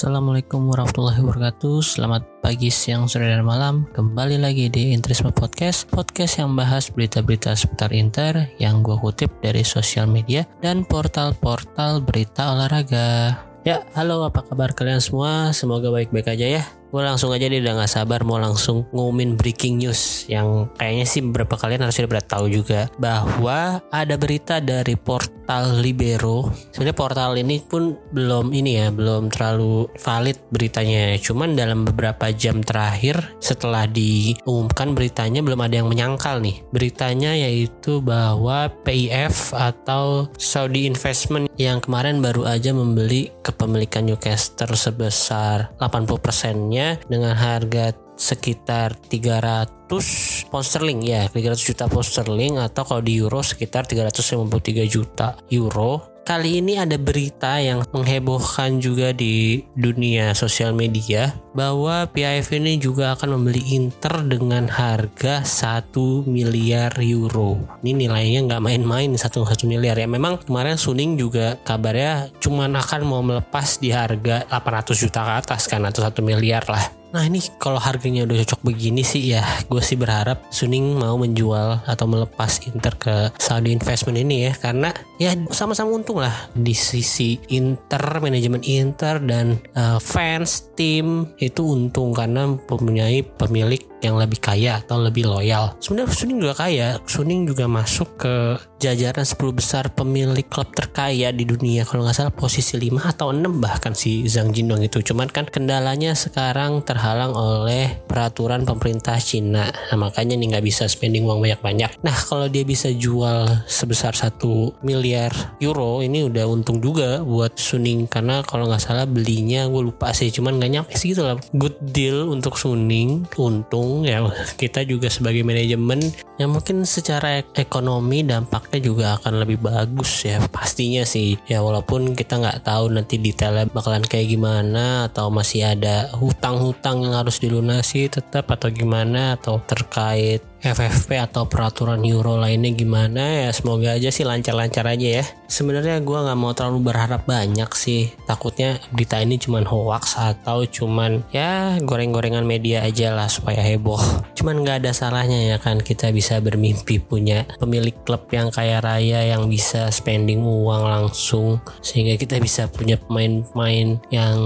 Assalamualaikum warahmatullahi wabarakatuh. Selamat pagi, siang, sore, dan malam. Kembali lagi di Intrisme Podcast Podcast yang bahas berita-berita seputar Inter Yang gue kutip dari sosial media Dan portal-portal berita olahraga. Ya, halo apa kabar kalian semua? Semoga baik-baik aja ya. Gue langsung aja deh udah gak sabar mau langsung ngumumin breaking news yang kayaknya sih beberapa kalian harus udah tahu juga bahwa ada berita dari portal Libero. Sebenarnya portal ini pun belum ini ya belum terlalu valid beritanya. Cuman dalam beberapa jam terakhir setelah diumumkan beritanya belum ada yang menyangkal nih. Beritanya yaitu bahwa PIF atau Saudi Investment yang kemarin baru aja membeli kepemilikan Newcastle sebesar 80% dengan harga sekitar 300 pound sterling ya 300 juta pound sterling atau kalau di euro sekitar 353 juta euro Kali ini ada berita yang menghebohkan juga di dunia sosial media bahwa PIF ini juga akan membeli Inter dengan harga 1 miliar euro. Ini nilainya nggak main-main satu satu miliar ya. Memang kemarin Suning juga kabarnya cuma akan mau melepas di harga 800 juta ke atas kan atau satu miliar lah. Nah ini kalau harganya udah cocok begini sih ya gue sih berharap Suning mau menjual atau melepas Inter ke Saudi Investment ini ya karena ya sama-sama untung lah di sisi Inter manajemen Inter dan uh, fans tim itu untung karena mempunyai pemilik yang lebih kaya atau lebih loyal. Sebenarnya Suning juga kaya. Suning juga masuk ke jajaran 10 besar pemilik klub terkaya di dunia. Kalau nggak salah posisi 5 atau 6 bahkan si Zhang Jindong itu. Cuman kan kendalanya sekarang terhalang oleh peraturan pemerintah Cina. Nah, makanya nih nggak bisa spending uang banyak-banyak. Nah kalau dia bisa jual sebesar 1 miliar euro ini udah untung juga buat Suning karena kalau nggak salah belinya gue lupa sih cuman nggak nyampe segitu lah good deal untuk Suning untung ya kita juga sebagai manajemen yang mungkin secara ekonomi dampaknya juga akan lebih bagus ya pastinya sih. Ya walaupun kita nggak tahu nanti detailnya bakalan kayak gimana atau masih ada hutang-hutang yang harus dilunasi tetap atau gimana atau terkait FFP atau peraturan euro lainnya gimana ya? Semoga aja sih lancar-lancar aja ya. Sebenarnya gue nggak mau terlalu berharap banyak sih. Takutnya berita ini cuman hoax atau cuman ya goreng-gorengan media aja lah supaya heboh. Cuman nggak ada salahnya ya kan kita bisa bermimpi punya pemilik klub yang kaya raya yang bisa spending uang langsung. Sehingga kita bisa punya pemain-pemain yang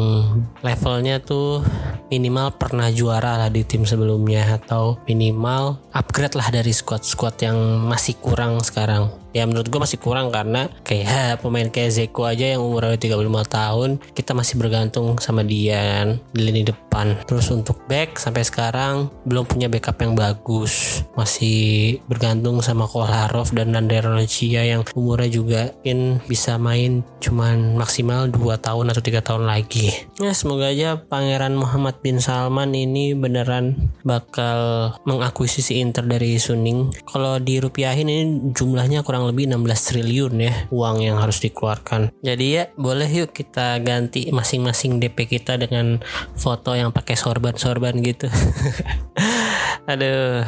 levelnya tuh minimal pernah juara lah di tim sebelumnya atau minimal upgrade lah dari squad-squad yang masih kurang sekarang ya menurut gue masih kurang karena kayak pemain kayak Zeko aja yang umurnya 35 tahun kita masih bergantung sama dia di lini depan. Terus untuk back sampai sekarang belum punya backup yang bagus. Masih bergantung sama Kolarov dan Nander yang umurnya juga mungkin bisa main cuman maksimal 2 tahun atau tiga tahun lagi. Ya semoga aja Pangeran Muhammad bin Salman ini beneran bakal mengakuisisi Inter dari Suning. Kalau dirupiahin ini jumlahnya kurang kurang lebih 16 triliun ya uang yang harus dikeluarkan. Jadi ya boleh yuk kita ganti masing-masing DP kita dengan foto yang pakai sorban-sorban gitu. Aduh,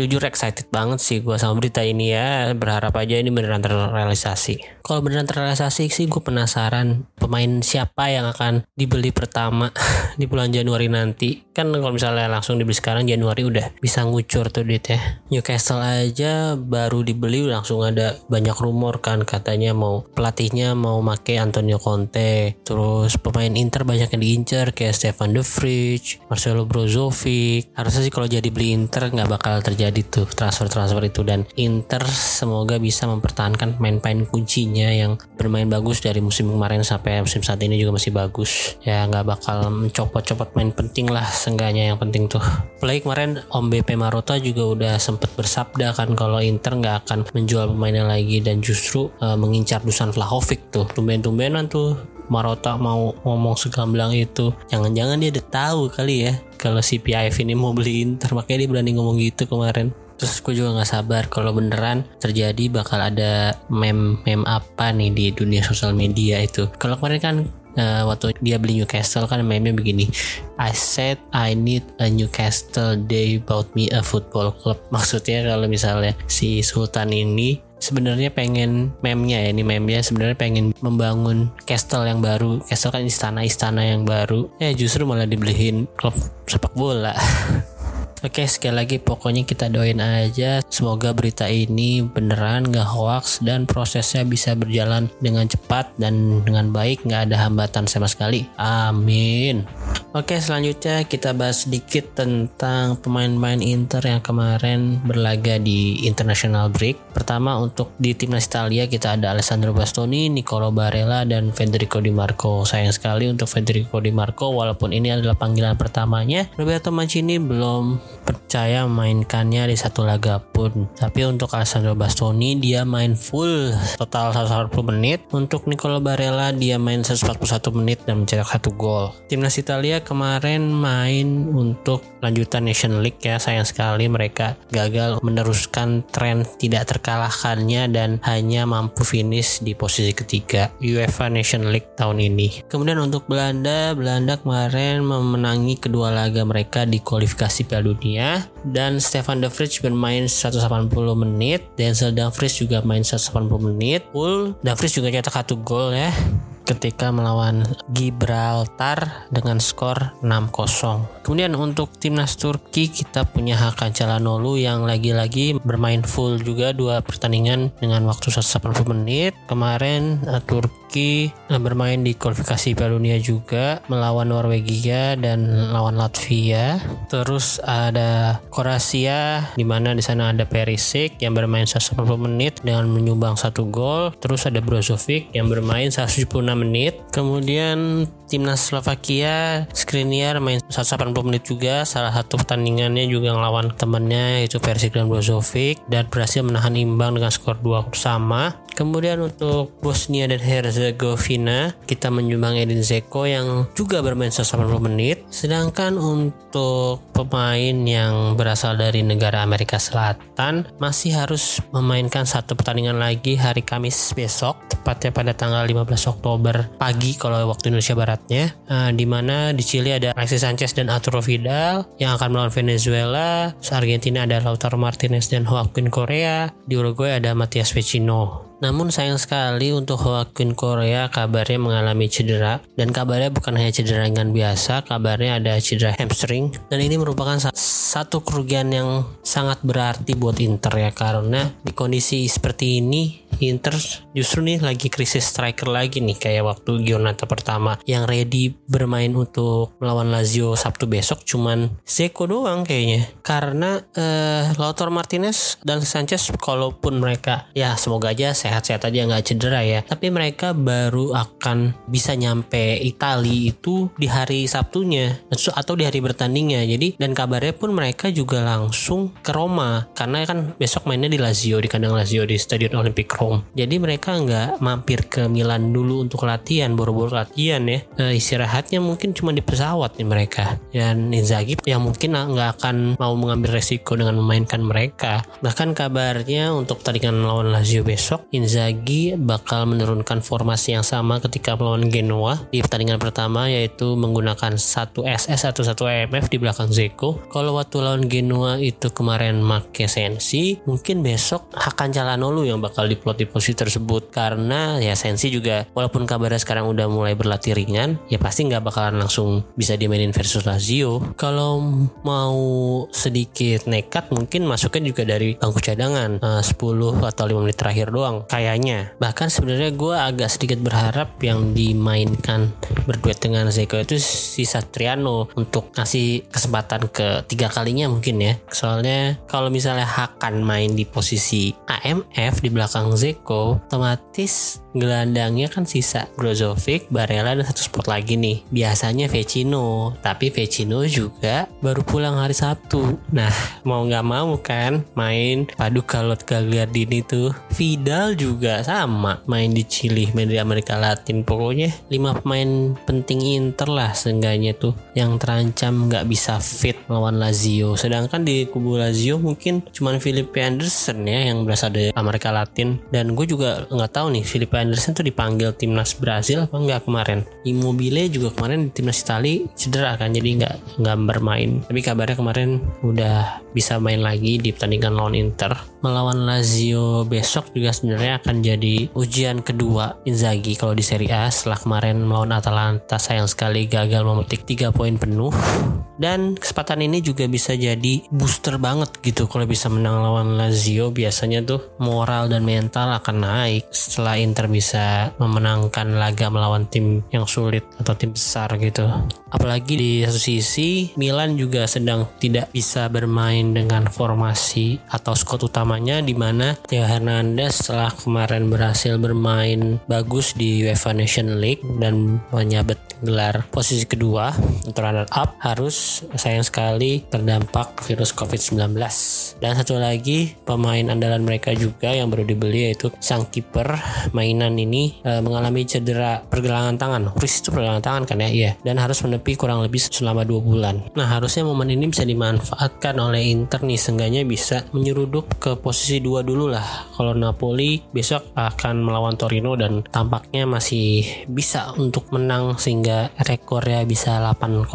jujur excited banget sih gue sama berita ini ya. Berharap aja ini beneran terrealisasi. Kalau beneran terrealisasi sih gue penasaran pemain siapa yang akan dibeli pertama di bulan Januari nanti. Kan kalau misalnya langsung dibeli sekarang Januari udah bisa ngucur tuh duitnya. Newcastle aja baru dibeli langsung ada banyak rumor kan katanya mau pelatihnya mau make Antonio Conte. Terus pemain Inter banyak yang diincar kayak Stefan De Vrij, Marcelo Brozovic. Harusnya sih kalau jadi beli Inter nggak bakal terjadi tuh transfer-transfer itu. Dan Inter semoga bisa mempertahankan pemain-pemain kuncinya yang bermain bagus dari musim kemarin sampai musim saat ini juga masih bagus. Ya nggak bakal mencopot-copot main penting lah seenggaknya. Yang penting tuh apalagi kemarin Om BP Marota juga udah sempet bersabda kan kalau Inter nggak akan menjual pemainnya lagi. Dan justru uh, mengincar Dusan Vlahovic tuh. Tumben-tumbenan tuh Marota mau ngomong segamblang itu. Jangan-jangan dia udah tahu kali ya kalau si PIF ini mau beli Inter. Makanya dia berani ngomong gitu kemarin. Terus gue juga nggak sabar kalau beneran terjadi bakal ada meme meme apa nih di dunia sosial media itu. Kalau kemarin kan uh, waktu dia beli Newcastle kan meme begini. I said I need a Newcastle day about me a football club. Maksudnya kalau misalnya si Sultan ini sebenarnya pengen memnya ya ini memnya sebenarnya pengen membangun castle yang baru. Castle kan istana-istana yang baru. Ya justru malah dibeliin klub sepak bola. Oke sekali lagi pokoknya kita doain aja. Semoga berita ini beneran gak hoax dan prosesnya bisa berjalan dengan cepat dan dengan baik. Gak ada hambatan sama sekali. Amin. Oke selanjutnya kita bahas sedikit tentang pemain-pemain Inter yang kemarin berlaga di International Break. Pertama untuk di timnas Italia kita ada Alessandro Bastoni, Nicolo Barella dan Federico Di Marco. Sayang sekali untuk Federico Di Marco walaupun ini adalah panggilan pertamanya, Roberto Mancini belum percaya mainkannya di satu laga pun. Tapi untuk Alessandro Bastoni dia main full total 140 menit. Untuk Nicolo Barella dia main 141 menit dan mencetak satu gol. Timnas Italia kemarin main untuk lanjutan Nation League ya. Sayang sekali mereka gagal meneruskan tren tidak terkalahkannya dan hanya mampu finish di posisi ketiga UEFA Nation League tahun ini. Kemudian untuk Belanda, Belanda kemarin memenangi kedua laga mereka di kualifikasi Piala Dunia dan Stefan De Vrij bermain 180 menit, Denzel Dumfries juga main 180 menit, full Dumfries juga cetak satu gol ya ketika melawan Gibraltar dengan skor 6-0. Kemudian untuk timnas Turki kita punya Hakan Calhanoglu yang lagi-lagi bermain full juga dua pertandingan dengan waktu 180 menit. Kemarin uh, Turki uh, bermain di kualifikasi Piala Dunia juga melawan Norwegia dan lawan Latvia. Terus ada Kroasia di mana di sana ada Perisic yang bermain 180 menit dengan menyumbang satu gol. Terus ada Brozovic yang bermain 176 menit. Kemudian timnas Slovakia Skriniar main 180 menit juga. Salah satu pertandingannya juga ngelawan temannya yaitu Persik dan Brozovic dan berhasil menahan imbang dengan skor 2 sama. Kemudian untuk Bosnia dan Herzegovina kita menyumbang Edin Zeko yang juga bermain 180 menit. Sedangkan untuk pemain yang berasal dari negara Amerika Selatan masih harus memainkan satu pertandingan lagi hari Kamis besok tepatnya pada tanggal 15 Oktober pagi kalau waktu Indonesia Baratnya. Uh, di mana di Chili ada Alexis Sanchez dan Arturo Vidal yang akan melawan Venezuela. Argentina ada Lautaro Martinez dan Joaquin Korea di Uruguay ada Matias Vecino namun sayang sekali untuk Joaquin Korea kabarnya mengalami cedera. Dan kabarnya bukan hanya cedera ringan biasa, kabarnya ada cedera hamstring. Dan ini merupakan satu kerugian yang sangat berarti buat Inter ya karena di kondisi seperti ini Inter justru nih lagi krisis striker lagi nih kayak waktu Gionata pertama yang ready bermain untuk melawan Lazio Sabtu besok cuman Zeko doang kayaknya. Karena uh, Lautaro Martinez dan Sanchez kalaupun mereka ya semoga aja sehat-sehat aja nggak cedera ya tapi mereka baru akan bisa nyampe Itali itu di hari Sabtunya atau di hari bertandingnya. Jadi dan kabarnya pun mereka juga langsung ke Roma karena kan besok mainnya di Lazio di kandang Lazio di Stadion Olympic Roma Jadi mereka nggak mampir ke Milan dulu untuk latihan, boro-boro latihan ya. Nah, istirahatnya mungkin cuma di pesawat nih mereka. Dan Inzaghi yang mungkin nggak akan mau mengambil resiko dengan memainkan mereka. Bahkan kabarnya untuk pertandingan melawan Lazio besok, Inzaghi bakal menurunkan formasi yang sama ketika melawan Genoa di pertandingan pertama yaitu menggunakan satu SS atau satu EMF di belakang Zeko. Kalau waktu lawan Genoa itu kemarin make Sensi, mungkin besok Hakan Calhanoglu yang bakal diplot di posisi tersebut. Karena ya Sensi juga walaupun kabarnya sekarang udah mulai berlatih ringan ya pasti nggak bakalan langsung bisa dimainin versus Lazio. Kalau mau sedikit nekat mungkin masuknya juga dari bangku cadangan uh, 10 atau 5 menit terakhir doang kayaknya. Bahkan sebenarnya gue agak sedikit berharap yang dimainkan berduet dengan Zeko itu si Satriano untuk ngasih kesempatan ke tiga kalinya mungkin ya. Soalnya kalau misalnya Hakan main di posisi AMF di belakang Zeko Zeko otomatis gelandangnya kan sisa Brozovic, Barella dan satu spot lagi nih. Biasanya Vecino, tapi Vecino juga baru pulang hari Sabtu. Nah, mau nggak mau kan main padu kalot Gagliardini tuh. Vidal juga sama main di Chili, main Amerika Latin. Pokoknya lima pemain penting Inter lah seenggaknya tuh yang terancam nggak bisa fit melawan Lazio. Sedangkan di kubu Lazio mungkin cuman Philip Anderson ya yang berasal dari Amerika Latin dan dan gue juga nggak tahu nih Philip Anderson tuh dipanggil timnas Brazil apa enggak kemarin? Immobile juga kemarin di timnas Itali cedera kan jadi nggak nggak bermain. Tapi kabarnya kemarin udah bisa main lagi di pertandingan lawan Inter. Melawan Lazio besok juga sebenarnya akan jadi ujian kedua Inzaghi kalau di Serie A setelah kemarin melawan Atalanta. Sayang sekali gagal memetik 3 poin penuh. Dan kesempatan ini juga bisa jadi booster banget gitu kalau bisa menang lawan Lazio. Biasanya tuh moral dan mental akan naik setelah Inter bisa memenangkan laga melawan tim yang sulit atau tim besar gitu. Apalagi di satu sisi Milan juga sedang tidak bisa bermain dengan formasi atau utama utamanya di mana Theo Hernandez setelah kemarin berhasil bermain bagus di UEFA Nation League dan menyabet gelar posisi kedua untuk runner up harus sayang sekali terdampak virus COVID-19. Dan satu lagi pemain andalan mereka juga yang baru dibeli yaitu sang kiper mainan ini e, mengalami cedera pergelangan tangan. Chris itu pergelangan tangan kan ya? Iya. Dan harus menepi kurang lebih selama dua bulan. Nah harusnya momen ini bisa dimanfaatkan oleh Inter nih. Seenggaknya bisa menyeruduk ke posisi dua dulu lah. Kalau Napoli besok akan melawan Torino dan tampaknya masih bisa untuk menang sehingga rekornya bisa 8-0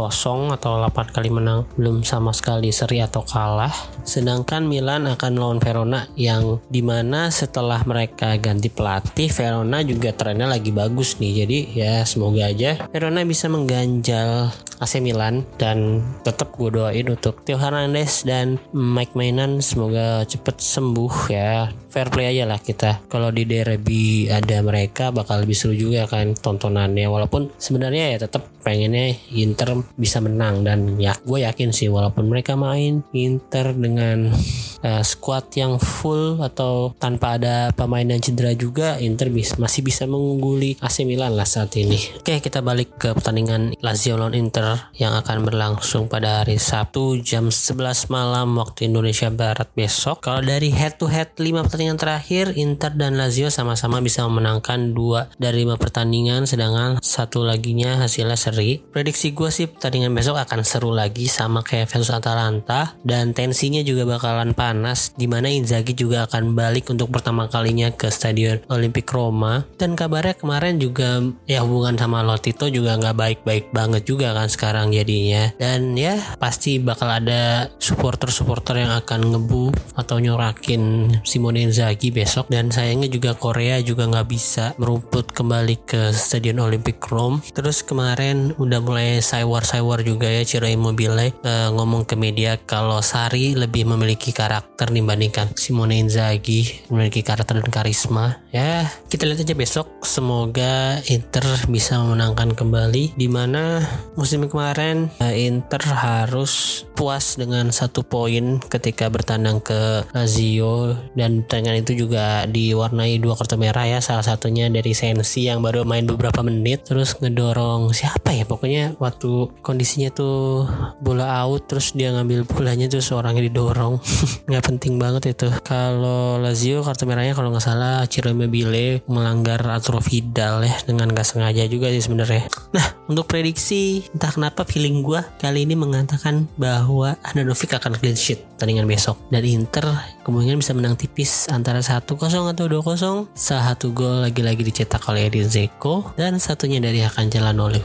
atau 8 kali menang belum sama sekali seri atau kalah. Sedangkan Milan akan melawan Verona yang di mana setelah mereka ganti pelatih Verona juga trennya lagi bagus nih. Jadi ya semoga aja Verona bisa mengganjal AC Milan dan tetap gue doain untuk Theo Hernandez dan Mike Mainan semoga cepet sembuh ya fair play aja lah kita. Kalau di derby ada mereka bakal lebih seru juga kan tontonannya. Walaupun sebenarnya ya tetap pengennya Inter bisa menang. Dan ya gue yakin sih walaupun mereka main Inter dengan uh, squad yang full atau tanpa ada pemain yang cedera juga Inter bisa, masih bisa mengungguli AC Milan lah saat ini. Oke kita balik ke pertandingan Lazio lawan Inter yang akan berlangsung pada hari Sabtu jam 11 malam waktu Indonesia Barat besok. Kalau dari head to head 5 pertandingan pertandingan terakhir Inter dan Lazio sama-sama bisa memenangkan dua dari lima pertandingan sedangkan satu laginya hasilnya seri. Prediksi gue sih pertandingan besok akan seru lagi sama kayak versus Atalanta dan tensinya juga bakalan panas di mana Inzaghi juga akan balik untuk pertama kalinya ke Stadion Olimpik Roma dan kabarnya kemarin juga ya hubungan sama Lotito juga nggak baik-baik banget juga kan sekarang jadinya dan ya pasti bakal ada supporter-supporter yang akan ngebu atau nyorakin Simone besok dan sayangnya juga Korea juga nggak bisa merumput kembali ke Stadion Olympic Rome. Terus kemarin udah mulai saywar-saywar juga ya Ciro Immobile uh, ngomong ke media kalau Sari lebih memiliki karakter dibandingkan Simone Inzaghi memiliki karakter dan karisma. Ya kita lihat aja besok. Semoga Inter bisa memenangkan kembali di mana musim kemarin uh, Inter harus puas dengan satu poin ketika bertandang ke Lazio dan pertandingan itu juga diwarnai dua kartu merah ya salah satunya dari Sensi yang baru main beberapa menit terus ngedorong siapa ya? Pokoknya waktu kondisinya tuh bola out terus dia ngambil bolanya tuh seorangnya didorong. Nggak penting banget itu. Kalau Lazio kartu merahnya kalau nggak salah Ciro Immobile melanggar Arturo Vidal ya dengan nggak sengaja juga sih sebenarnya. Nah untuk prediksi entah kenapa feeling gue kali ini mengatakan bahwa Handanovic akan clean sheet pertandingan besok. Dan Inter kemungkinan bisa menang tipis antara 1-0 atau 2-0 satu gol lagi-lagi dicetak oleh Edin Zeko dan satunya dari Hakan Jalanolu.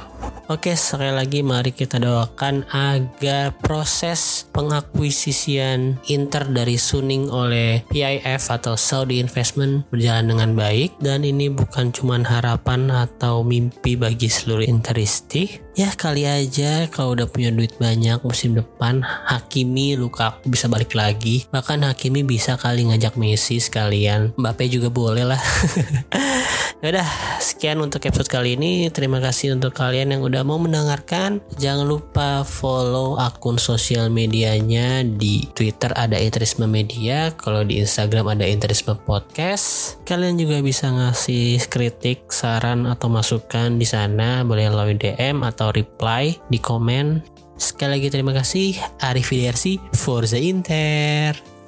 Oke sekali lagi mari kita doakan agar proses pengakuisisian Inter dari Suning oleh PIF atau Saudi Investment berjalan dengan baik. Dan ini bukan cuma harapan atau mimpi bagi seluruh Interisti ya kali aja kalau udah punya duit banyak musim depan Hakimi Lukaku bisa balik lagi. Bahkan Hakimi bisa kali ngajak Messi sekalian. Mbappe juga boleh lah. Udah sekian untuk episode kali ini. Terima kasih untuk kalian yang udah mau mendengarkan. Jangan lupa follow akun sosial medianya. Di Twitter ada Interisme Media. Kalau di Instagram ada Interisme Podcast. Kalian juga bisa ngasih kritik saran atau masukan di sana. Boleh melalui DM atau atau reply di komen. Sekali lagi terima kasih. Arif Widiarsi, Forza Inter.